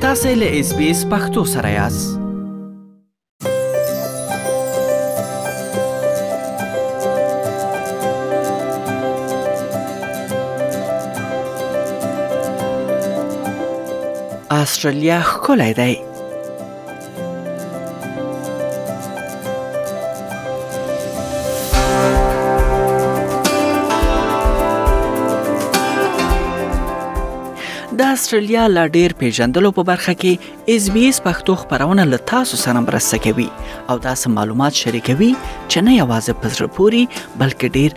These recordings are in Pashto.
تاسو له اس بي اس پختو سره یاست استرالیا ښکلی دی. استرالیا لا ډیر پیژندلو په برخه کې اس بي اس پښتو خبرونه له تاسو سره مرسته کوي او داسې معلومات شریکوي چې نه یوازې په زړه پوري بلکې ډیر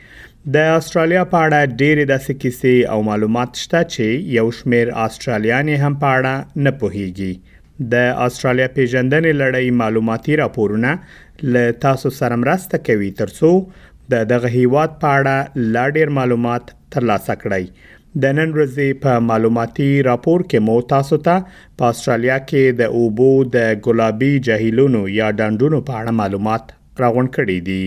د استرالیا په اړه ډېرې داسې کیسې او معلومات شته چې یو شمېر استرالیان یې هم په اړه نه پوهیږي د استرالیا پیژندنې لړۍ معلوماتي راپورونه له تاسو سره مرسته کوي ترڅو د دغه هیواد په اړه لا ډېر معلومات ترلاسه کړئ د نن ورځې په معلوماتي راپور کې مو تاسو ته په استرالیا کې د اوبو د ګلابي جهیلونو یا ډنډونو په اړه معلومات راغونډ کړي دي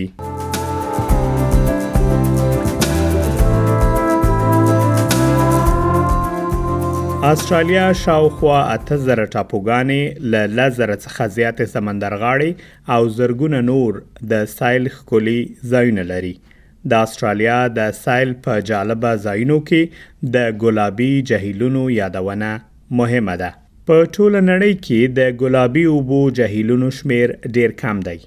استرالیا شاوخوا 8000 ټاپوګانې له لزر څخه زیاتې سمندرغاړي او زرګونه نور د سایل خولي ځایونه لري د استرالیا د سایل په جالبه ځایونو کې د ګلابي جهیلونو یادونه مهمه ده په ټوله نړۍ کې د ګلابي اوبو جهیلونو شمیر ډیر کم دی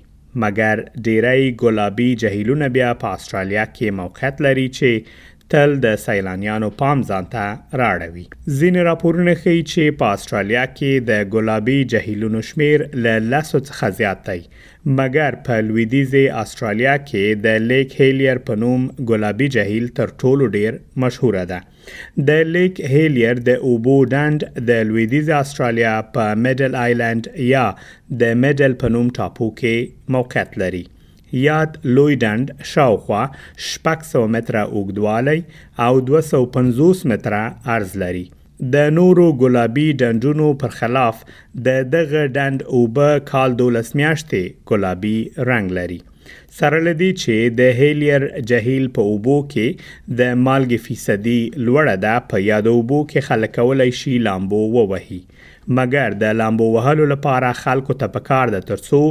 مګر ډیری ګلابي جهیلونه بیا په استرالیا کې موقعیت لري چې تل د سیلانیانو پام ځانته راړوي ځینې راپورونه ښیي چې په استرالیا کې د ګلابي جهیلونو شمیر له لسو څخه زیات دی مګر په لویدیځې استرالیا کې د لیک هیلیر په نوم ګلابي جهیل تر ټولو ډیر مشهور ده د لیک هیلیر د اوبو ډنډ د لویدیځ استرالیا په میډل آیلند یا د میډل په نوم ټاپو کې موقعیت لري یاد لوی ډنډ شاوخوا 600 متره اوږدوالی او 250 متره عرض لري د نورو ګلابي ډنډونو پر خلاف د دغه ډنډ اوبه کال 12 میاشتې ګلابي رنګ لري سره له دې چې د هیلیر جهیل په اوبو کې د مالګې فیصدي لوړه ده په یاد اوبو کې خلک کولای شي لامبو ووهي مګر د لامبو وهلو لپاره خلکو ته پکار ده ترڅو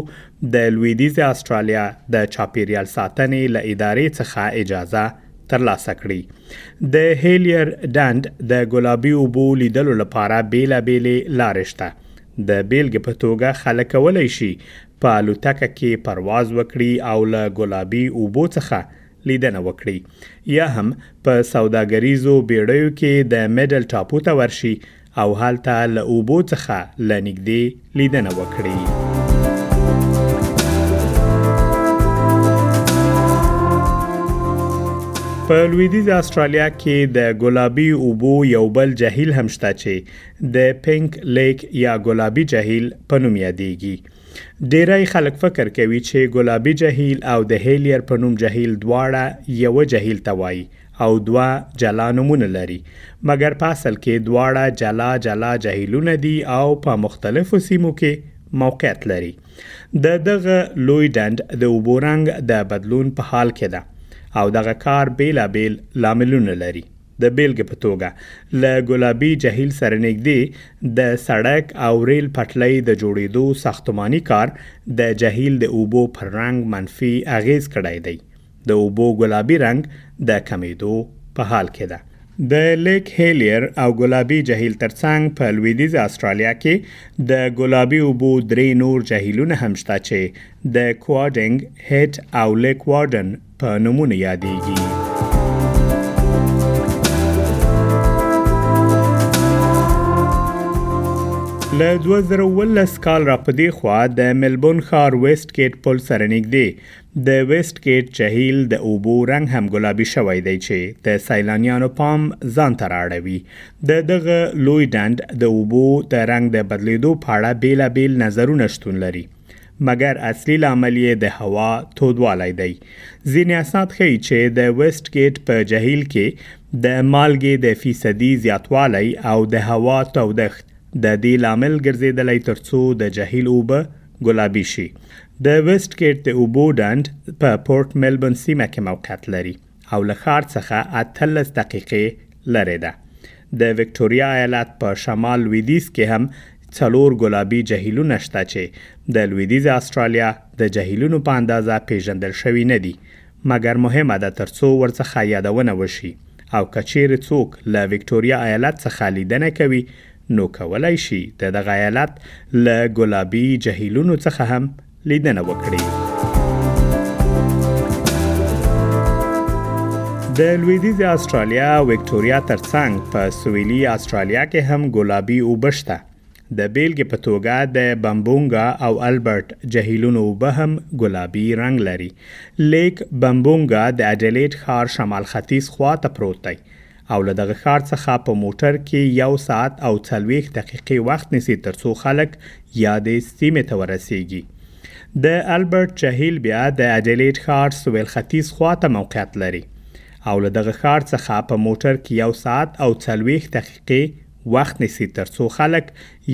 د لویدیځ استرالیا د چاپیریال ساتنې له ادارې څخه اجازه ترلاسه کړي د هیلیر ډند د ګلابي اوبو لیدلو لپاره بیلابېلې لارې شته د بیلګې په توګه خلک کولای شي په الوتکه کې پرواز وکړي او له ګلابي اوبو څخه لیدنه وکړي یا هم په سوداګریزو بیړیو کې د میډل ټاپو ته ورشي او هلته له اوبو څخه له نږدې لیدنه وکړي. په لویدیز استرالیا کې د ګلابي اوبو یو بل جهیل هم شته چې د پینک لیک یا ګلابي جهیل په نوم یادېږي. ډېری خلک فکر کوي چې ګلابي جهیل او د هیلیر په نوم جهیل دواړه یوه جهیل ته وایي او دوه جلا نومونه لري، مګر په اصل کې دواړه جلا جلا جهیلونه دي او په مختلفو سیمو کې موقعیت لري. د دغه لوی ډنډ د اوبو رنګ د بدلون په حال کې ده او دغه کار بېلابېل لاملونه لري. د بیلګې په توګه له ګلابي جهیل سره نږدې د سړک او ریل پټلۍ د جوړېدو ساختماني کار د جهیل د اوبو پر رنګ منفي اغیز کړی دی د اوبو ګلابي رنګ د کمیدو په حال کې ده د لیک هیلیر او ګلابي جهیل ترڅنګ په لویدیز استرالیا کې د ګلابي اوبو درې نور جهیلونه هم شته چې د کوادنګ هټ او لیک وارډن په نومونو یادېږي. له دوه زره اوولس کال راپدېخوا د ملبورن ښار وېسټ ګېټ پل سره نږدې د وېسټ ګېټ جهیل د اوبو رنګ هم ګلابي شوی دی چې د سیلانیانو پام ځان ته را اړوي. د دغه لوی ډنډ د اوبو د رنګ د بدلېدو په اړه بېلابېل نظرونه شتون لري. مګر اصلي لامل یې د هوا تودوالی دی ځینې اسناد ښیي چې د ویسټ ګیټ په جهیل کې د مالګې د فیصدي زیاتوالی او د هوا تودښت د دې لامل ګرځېدلی ترڅو د جهیل اوبه ګلابي شي د ویسټ ګیټ د اوبو ډنډ په پورټ ملبون سیمه کې موقعیت لري او له ښار څخه اتلس دقیقې لرې ده. د ویکټوریا ایالت په شمال لویدیځ کې هم څلور ګلابي جهیلونه شته چې د لویدیځې استرالیا د جهیلونو په اندازه پیژندل شوي نه دي، مګر مهمه ده ترڅو ورڅخه یادونه وشي او که چیرې څوک له ویکټوریا ایالت څخه لیدنه کوي نو کولای شي د دغه ایالت له ګلابي جهیلونو څخه هم لیدنه وکړي د لویدیز استرالیا وکټوریا ترڅنګ په سویلي استرالیا کې هم ګلابي وبشته د بیلګې په توګه د بمبونګا او البرت جهیلونو وبه هم ګلابي رنگ لري لیک بمبونګا د اډلیډ ښار شمال ختیځ خوا ته پروت دی او له دغه ښار څخه په موټر کې یو ساعت او څلوېښت دقیقې وخت نیسي تر څو خلک یادې سیمې ته ورسیږي. د البرت جهیل بیا د اډیلیډ ښار سویل ختیځ خوا ته موقعیت لري او له دغه ښار څخه په موټر کې یو ساعت او څلوېښت دقیقې وخت نیسي تر څو خلک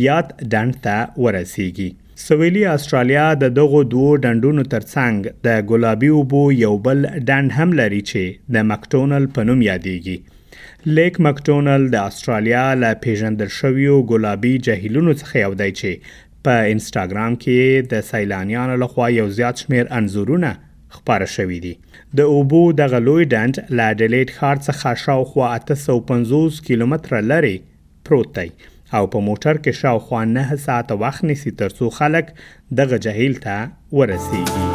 یاد ډنډ ته ورسیږي. سویلي استرالیا د دغو دوو ډنډونو ترڅنګ د ګلابي اوبو یو بل ډنډ هم لري چې د مکټونل په نوم یادېږي. لیک مکټونل د استرالیا له پیژندل شویو ګلابي جهیلونو څخه یو دی چې په انسټاګرام کې د سیلانیانو لخوا یو زیات شمیر انځورونه خپاره شوي دي. د اوبو دغه لوی ډنډ له ډیلیټ ښار څخه شاوخوا 850 کیلومتره لرې پروت دی او په موټر کې شاوخوا نهه ساعته وخت نیسي ترڅو خلک دغه جهیل ته ورسیږي.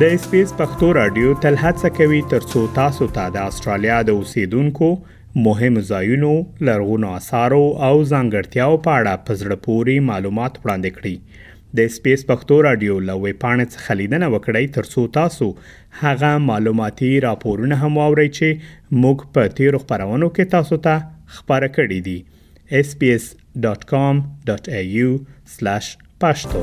د اسپیس پښتو رادیو تل هڅه کوي ترڅو تاسو ته د استرالیا د اوسیدونکو مهم ځایونو، لرغونو آثارو او ځانګړتیاو په اړه په زړه پوري معلومات وړاندې کړي. د سپیس پښتو رادیو له ویبپاڼې څخه لیدنه وکړئ ترڅو تاسو هغه معلوماتي راپورونه هم واورئ چې موږ په تیرو خپرونو کې تاسو ته خپاره کړي دي sbs.com.au/pashto